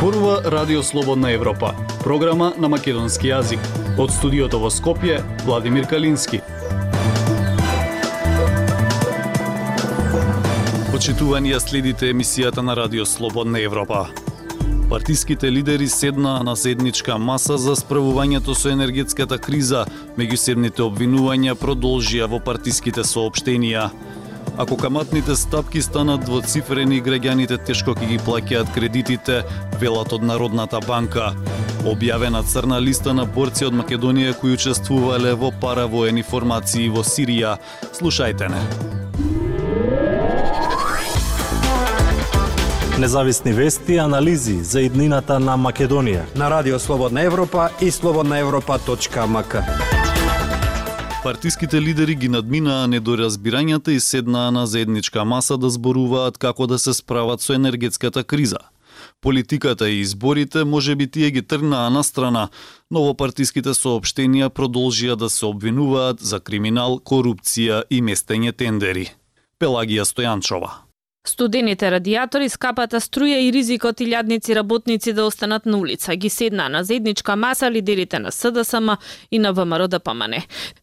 Зборува Радио Слободна Европа, програма на македонски јазик. Од студиото во Скопје, Владимир Калински. Почитувани следите емисијата на Радио Слободна Европа. Партиските лидери седнаа на седничка маса за справувањето со енергетската криза. Меѓусебните обвинувања продолжија во партиските соопштенија. Ако каматните стапки станат двоцифрени, граѓаните тешко ќе ги плаќаат кредитите, велат од Народната банка. Објавена црна листа на борци од Македонија кои учествувале во паравоени формации во Сирија. Слушајте не. Независни вести анализи за иднината на Македонија на Радио Слободна Европа и слободнаевропа.мк. Партиските лидери ги надминаа недоразбирањата и седнаа на заедничка маса да зборуваат како да се справат со енергетската криза. Политиката и изборите може би тие ги тргнаа на страна, но во партиските соопштенија продолжија да се обвинуваат за криминал, корупција и местење тендери. Пелагија Стојанчова Студените радиатори, скапата струја и ризикот илјадници работници да останат на улица ги седнаа на заедничка маса лидерите на СДСМ и на ВМРО да ДПМН.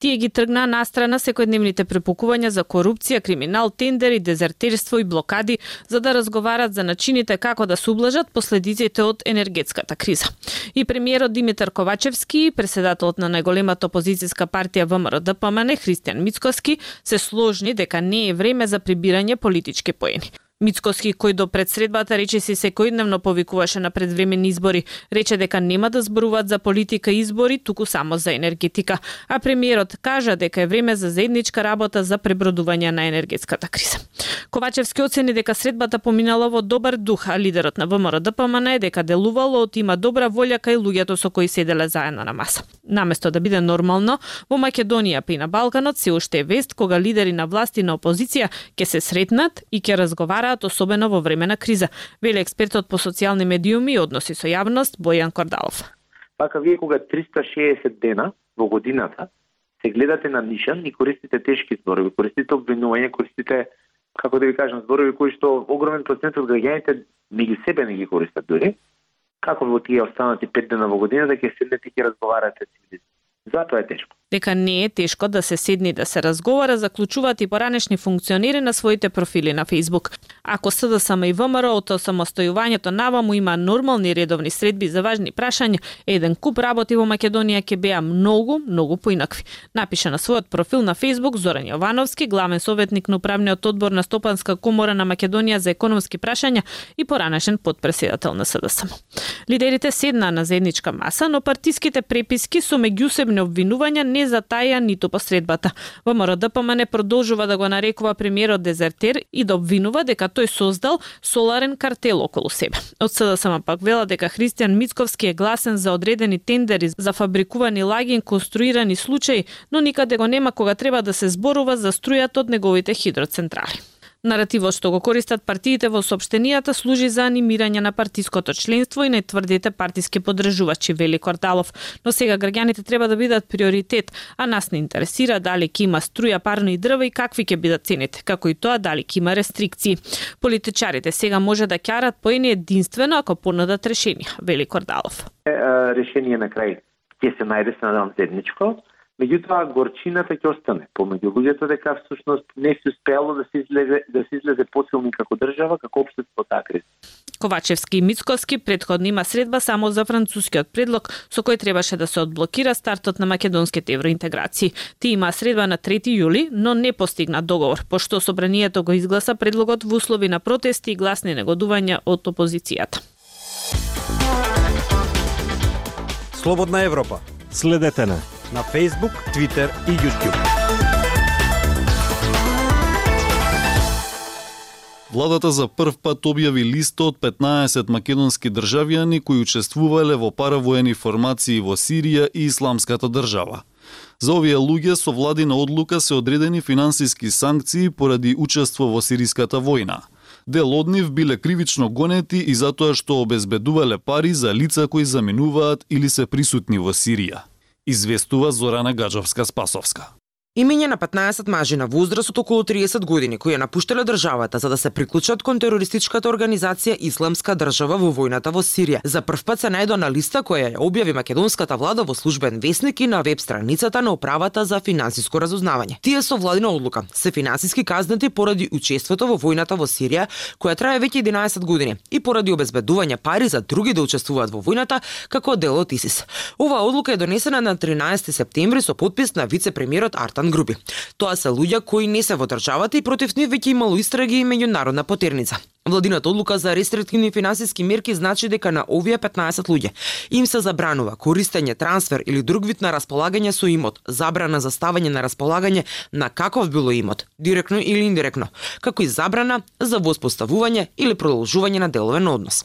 Тие ги тргнаа настрана секојдневните препукувања за корупција, криминал, тендери, дезертерство и блокади, за да разговарат за начините како да се ублажат последиците од енергетската криза. И премиерот Димитар Ковачевски и председателот на најголемата опозицијска партија ВМРО ДПМН Христијан Мицкоски се сложни дека не е време за прибирање политички поени. Мицкоски, кој до предсредбата се секојдневно повикуваше на предвремени избори, рече дека нема да зборуваат за политика и избори, туку само за енергетика, а премиерот кажа дека е време за заедничка работа за пребродување на енергетската криза. Ковачевски оцени дека средбата поминала во добар дух, а лидерот на ВМРО ДПМН е дека делувало од има добра волја кај луѓето со кои седеле заедно на маса. Наместо да биде нормално, во Македонија па и на Балканот се уште е вест кога лидери на власти на опозиција ќе се сретнат и ќе разговараат играат особено во време на криза, вели експертот по социјални медиуми и односи со јавност Бојан Кордалов. Пака вие кога 360 дена во годината се гледате на нишан и користите тешки зборови, користите обвинување, користите како да ви кажам зборови кои што огромен процент од граѓаните меѓу себе не ги користат дури. Како во тие останати 5 дена во годината ќе седнете и ќе разговарате цивилизм. Затоа е тешко. Дека не е тешко да се седни да се разговара, заклучуваат и поранешни функционери на своите профили на Facebook. Ако СДСМ и ВМРО од самостојувањето наваму има нормални редовни средби за важни прашања, еден куп работи во Македонија ќе беа многу, многу поинакви. Напиша на својот профил на Facebook Зоран Јовановски, главен советник на управниот одбор на Стопанска комора на Македонија за економски прашања и поранешен подпредседател на СДСМ. Лидерите седнаа на заедничка маса, но партиските преписки со меѓусебни обвинувања не затаја ниту посредбата. ВМРО ДПМН па продолжува да го нарекува премиерот дезертер и да обвинува дека тој создал соларен картел околу себе. Од СДСМ пак вела дека Христијан Мицковски е гласен за одредени тендери за фабрикувани лаги конструирани случаи, но никаде го нема кога треба да се зборува за струјата од неговите хидроцентрали. Наративот што го користат партиите во сопштенијата служи за анимирање на партиското членство и на тврдите партиски подржувачи, вели Кордалов. Но сега граѓаните треба да бидат приоритет, а нас не интересира дали ќе има струја, парно и дрва и какви ќе бидат цените, како и тоа дали ќе има рестрикции. Политичарите сега може да ќарат поени единствено ако понудат решенија, вели Кордалов. Решение на крај ќе се најде се надам заедничко, меѓутоа горчината ќе остане помеѓу луѓето дека всушност не се успеало да се излезе да се излезе посилни како држава, како општество таа криза. Ковачевски и Мицковски предходно има средба само за францускиот предлог со кој требаше да се одблокира стартот на македонските евроинтеграции. Ти има средба на 3 јули, но не постигна договор, пошто собранието го изгласа предлогот во услови на протести и гласни негодувања од опозицијата. Слободна Европа. Следете на на Facebook, Twitter и YouTube. Владата за прв пат објави листа од 15 македонски државјани кои учествувале во паравоени формации во Сирија и Исламската држава. За овие луѓе со владина одлука се одредени финансиски санкции поради учество во сириската војна. Дел од нив биле кривично гонети и затоа што обезбедувале пари за лица кои заминуваат или се присутни во Сирија известува Зорана Гаджовска-Спасовска. Имење на 15 мажи на возраст од околу 30 години кои ја напуштале државата за да се приклучат кон терористичката организација Исламска држава во војната во Сирија. За прв пат се најдо на листа која ја објави македонската влада во службен весник и на веб страницата на управата за финансиско разузнавање. Тие со владина одлука се финансиски казнати поради учеството во војната во Сирија, која трае веќе 11 години, и поради обезбедување пари за други да учествуваат во војната како дел од ИСИС. Оваа одлука е донесена на 13 септември со подпис на вице-премиерот Арта Артан групи. Тоа се луѓе кои не се во државата и против нив веќе имало истраги и меѓународна потерница. Владината одлука за рестриктивни финансиски мерки значи дека на овие 15 луѓе им се забранува користење, трансфер или друг вид на располагање со имот, забрана за ставање на располагање на каков било имот, директно или индиректно, како и забрана за воспоставување или продолжување на деловен однос.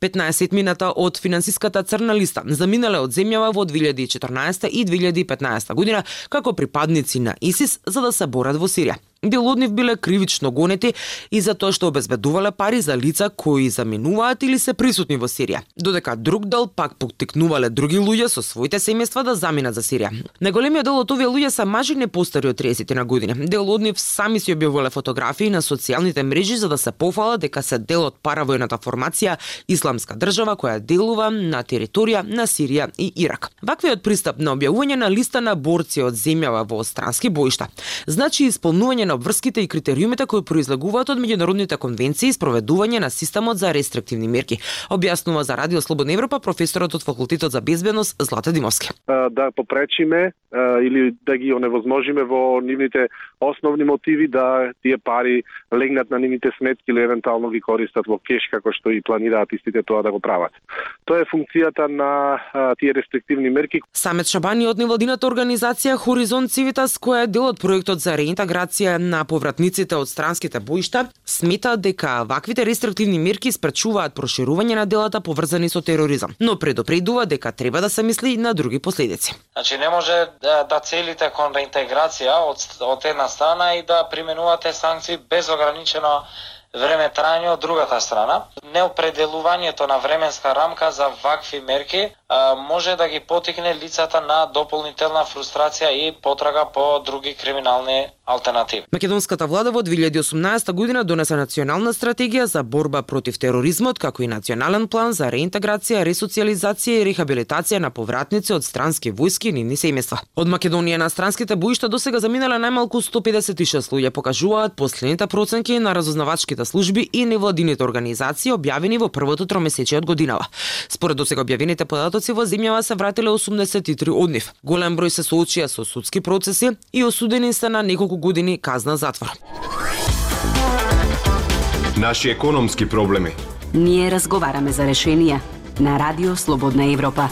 15 мината од финансиската црна листа заминале од земјава во 2014 и 2015 година како припадници на ИСИС за да се борат во Сирија. Дел од нив биле кривично гонети и за тоа што обезбедувале пари за лица кои заминуваат или се присутни во Сирија, додека друг дел пак поттикнувале други луѓе со своите семејства да заминат за Сирија. Најголемиот дел од овие луѓе се мажи не постари од 30 на години. Дел од нив сами си објавувале фотографии на социјалните мрежи за да се пофала дека се дел од паравојната формација Исламска држава која делува на територија на Сирија и Ирак. Ваквиот пристап на објавување на листа на борци од земјава во странски боишта значи исполнување на обврските и критериумите кои произлегуваат од меѓународните конвенции и спроведување на системот за рестриктивни мерки, објаснува за Радио Слободна Европа професорот од факултетот за безбедност Злата Димовски. Да попречиме или да ги оневозможиме во нивните основни мотиви да тие пари легнат на нивните сметки или евентуално ги користат во кеш како што и планираат истите тоа да го прават. Тоа е функцијата на тие рестриктивни мерки. Самет Шабани од невладината организација Хоризонт Цивитас, која е дел од проектот за реинтеграција на повратниците од странските боишта, смета дека ваквите рестриктивни мерки спречуваат проширување на делата поврзани со тероризам, но предупредува дека треба да се мисли на други последици. Значи не може да, да целите кон реинтеграција од, од една страна и да применувате санкции без ограничено време трајање од другата страна. Неопределувањето на временска рамка за вакви мерки може да ги потикне лицата на дополнителна фрустрација и потрага по други криминални алтернативи. Македонската влада во 2018 година донесе национална стратегија за борба против тероризмот, како и национален план за реинтеграција, ресоциализација и рехабилитација на повратници од странски војски и нивни семејства. Од Македонија на странските боишта досега заминале најмалку 156 луѓе, покажуваат последните проценки на разузнавачките служби и невладините организации објавени во првото тромесечие од годинава. Според досега објавените податоци во земјава се вратиле 83 од нив. Голем број се соочија со судски процеси и осудени се на неколку години казна затвор. Наши економски проблеми. Ние разговараме за решенија на Радио Слободна Европа.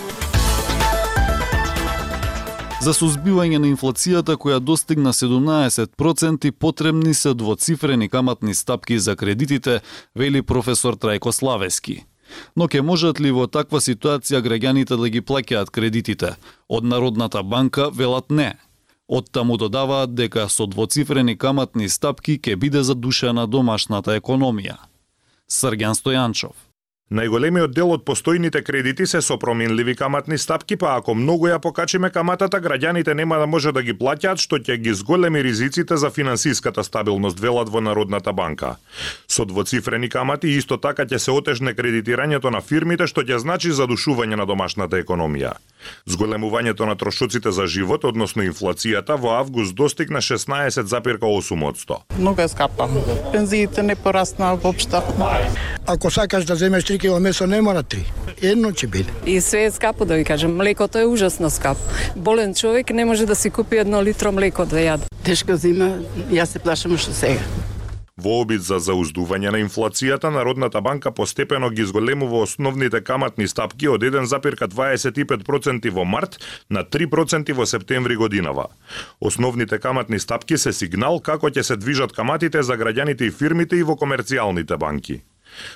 За сузбивање на инфлацијата која достигна 17% потребни се двоцифрени каматни стапки за кредитите, вели професор Трајко Славески. Но ке можат ли во таква ситуација граѓаните да ги плаќаат кредитите? Од Народната банка велат не. Од таму додаваат дека со двоцифрени каматни стапки ке биде задушена домашната економија. Срѓан Стојанчов Најголемиот дел од постојните кредити се со променливи каматни стапки, па ако многу ја покачиме каматата, граѓаните нема да може да ги платјат, што ќе ги зголеми ризиците за финансиската стабилност, велат во Народната банка. Со двоцифрени камати исто така ќе се отежне кредитирањето на фирмите, што ќе значи задушување на домашната економија. Зголемувањето на трошоците за живот, односно инфлацијата, во август достигна 16,8%. Многу е скапа. Пензиите не пораснаа воопшто. Ако сакаш да земеш 3 кг месо, не мора 3. Едно ќе биде. И све е скапо, да ви кажам. Млекото е ужасно скапо. Болен човек не може да си купи едно литро млеко да јаде. Тешка зима, јас се плашам што сега. Во обид за зауздување на инфлацијата, Народната банка постепено ги зголемува основните каматни стапки од 1,25% во март на 3% во септември годинава. Основните каматни стапки се сигнал како ќе се движат каматите за граѓаните и фирмите и во комерцијалните банки.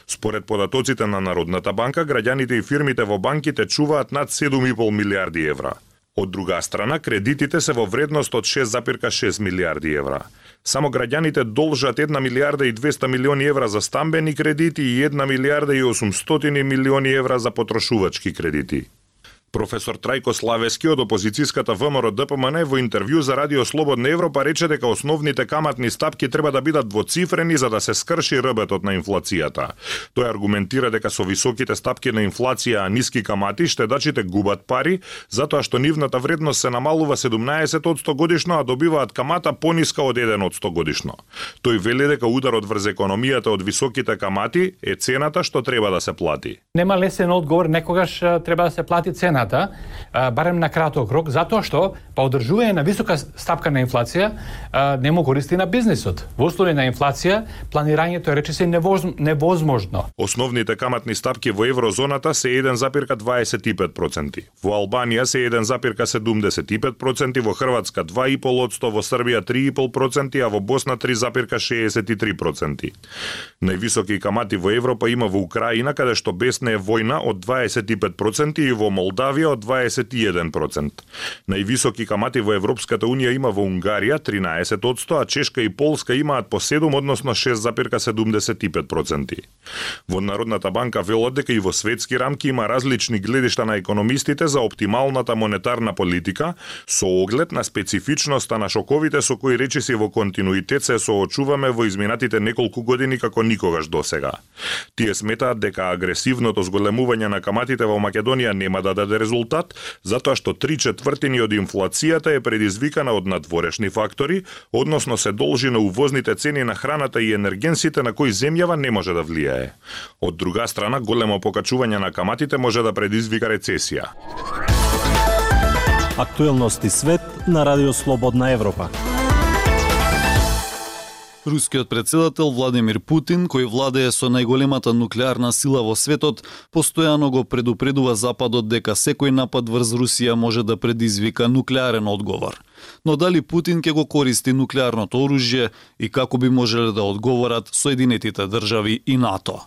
Според податоците на Народната банка, граѓаните и фирмите во банките чуваат над 7,5 милиарди евра. Од друга страна, кредитите се во вредност од 6,6 милиарди евра. Само граѓаните должат 1 милиарда и 200 милиони евра за стамбени кредити и 1 милиарда и 800 милиони евра за потрошувачки кредити. Професор Трајко Славески од опозицијската ВМРО ДПМН во интервју за Радио Слободна Европа рече дека основните каматни стапки треба да бидат двоцифрени за да се скрши рбетот на инфлацијата. Тој аргументира дека со високите стапки на инфлација а ниски камати штедачите губат пари затоа што нивната вредност се намалува 17% годишно, а добиваат камата пониска од 1% годишно. Тој вели дека ударот врз економијата од високите камати е цената што треба да се плати. Нема лесен одговор, некогаш треба да се плати цена цената, барем на краток рок, затоа што па одржување на висока стапка на инфлација не му користи на бизнисот. Во услови на инфлација, планирањето е речиси невозможно. Основните каматни стапки во еврозоната се 1,25%. Во Албанија се 1,75%, во Хрватска 2,5%, во Србија 3,5%, а во Босна 3,63%. Највисоки камати во Европа има во Украина, каде што бесне е војна од 25% и во Молдавија Молдавија од 21%. Највисоки камати во Европската Унија има во Унгарија 13%, а Чешка и Полска имаат по 7, односно 6,75%. Во Народната банка велат дека и во светски рамки има различни гледишта на економистите за оптималната монетарна политика со оглед на специфичноста на шоковите со кои речиси во континуитет се соочуваме во изминатите неколку години како никогаш досега. Тие сметаат дека агресивното зголемување на каматите во Македонија нема да даде резултат, затоа што три четвртини од инфлацијата е предизвикана од надворешни фактори, односно се должи на увозните цени на храната и енергенсите на кои земјава не може да влијае. Од друга страна, големо покачување на каматите може да предизвика рецесија. Актуелности свет на Радио Слободна Европа. Рускиот председател Владимир Путин, кој владее со најголемата нуклеарна сила во светот, постојано го предупредува Западот дека секој напад врз Русија може да предизвика нуклеарен одговор. Но дали Путин ќе го користи нуклеарното оружје и како би можеле да одговорат Соединетите држави и НАТО?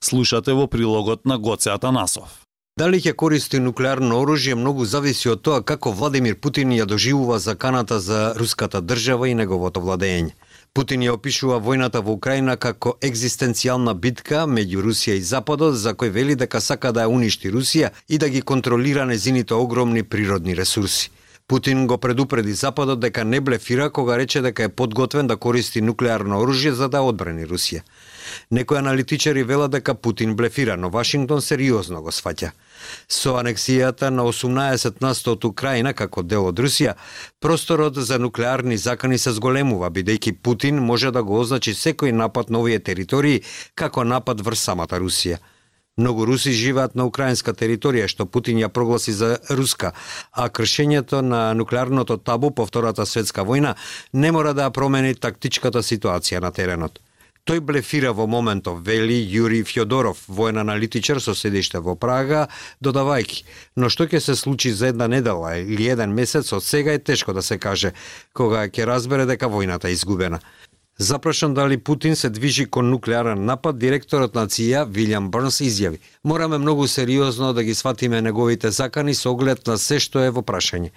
Слушате во прилогот на Гоце Атанасов. Дали ќе користи нуклеарно оружје многу зависи од тоа како Владимир Путин ја доживува заканата за руската држава и неговото владење. Путин ја опишува војната во Украина како екзистенцијална битка меѓу Русија и Западот, за кој вели дека сака да ја уништи Русија и да ги контролира незините огромни природни ресурси. Путин го предупреди Западот дека не блефира кога рече дека е подготвен да користи нуклеарно оружје за да одбрани Русија. Некои аналитичари велат дека Путин блефира, но Вашингтон сериозно го сваќа. Со анексијата на 18 насто од Украина како дел од Русија, просторот за нуклеарни закани се зголемува, бидејќи Путин може да го означи секој напад на овие територии како напад врз самата Русија. Многу руси живеат на украинска територија што Путин ја прогласи за руска, а кршењето на нуклеарното табу по Втората светска војна не мора да промени тактичката ситуација на теренот. Тој блефира во моментов, вели Јури Фјодоров, воен аналитичар со седиште во Прага, додавајки. Но што ќе се случи за една недела или еден месец од сега е тешко да се каже, кога ќе разбере дека војната е изгубена. Запрашан дали Путин се движи кон нуклеарен напад, директорот на ЦИА Вилјам Брнс изјави: "Мораме многу сериозно да ги сватиме неговите закани со оглед на се што е во прашање.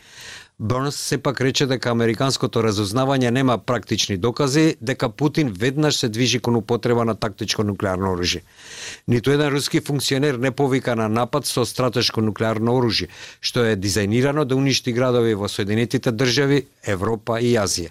Бернс сепак рече дека американското разузнавање нема практични докази дека Путин веднаш се движи кон употреба на тактичко нуклеарно оружје. Ниту еден руски функционер не повика на напад со стратешко нуклеарно оружје, што е дизајнирано да уништи градови во Соединетите држави, Европа и Азија.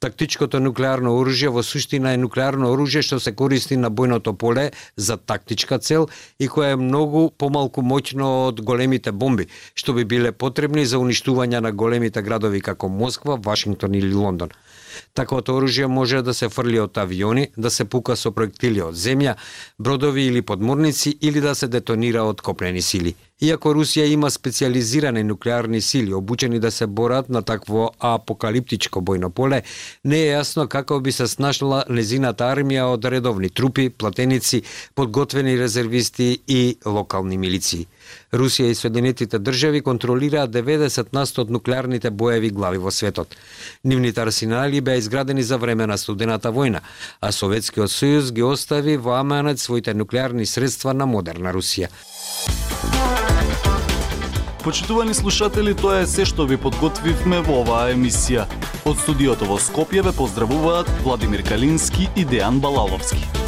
Тактичкото нуклеарно оружје во суштина е нуклеарно оружје што се користи на бојното поле за тактичка цел и кое е многу помалку моќно од големите бомби, што би биле потребни за уништување на големите градови како Москва, Вашингтон или Лондон. Таквото оружје може да се фрли од авиони, да се пука со проектили од земја, бродови или подморници или да се детонира од копнени сили. Иако Русија има специализирани нуклеарни сили обучени да се борат на такво апокалиптичко бојно поле, не е јасно како би се снашла незината армија од редовни трупи, платеници, подготвени резервисти и локални милиции. Русија и Соединетите држави контролираат 90 од нуклеарните боеви глави во светот. Нивните арсенали беа изградени за време на студената војна, а Советскиот сојуз ги остави во аманет своите нуклеарни средства на модерна Русија. Почитувани слушатели, тоа е се што ви подготвивме во оваа емисија. Од студиото во Скопје ве поздравуваат Владимир Калински и Дејан Балаловски.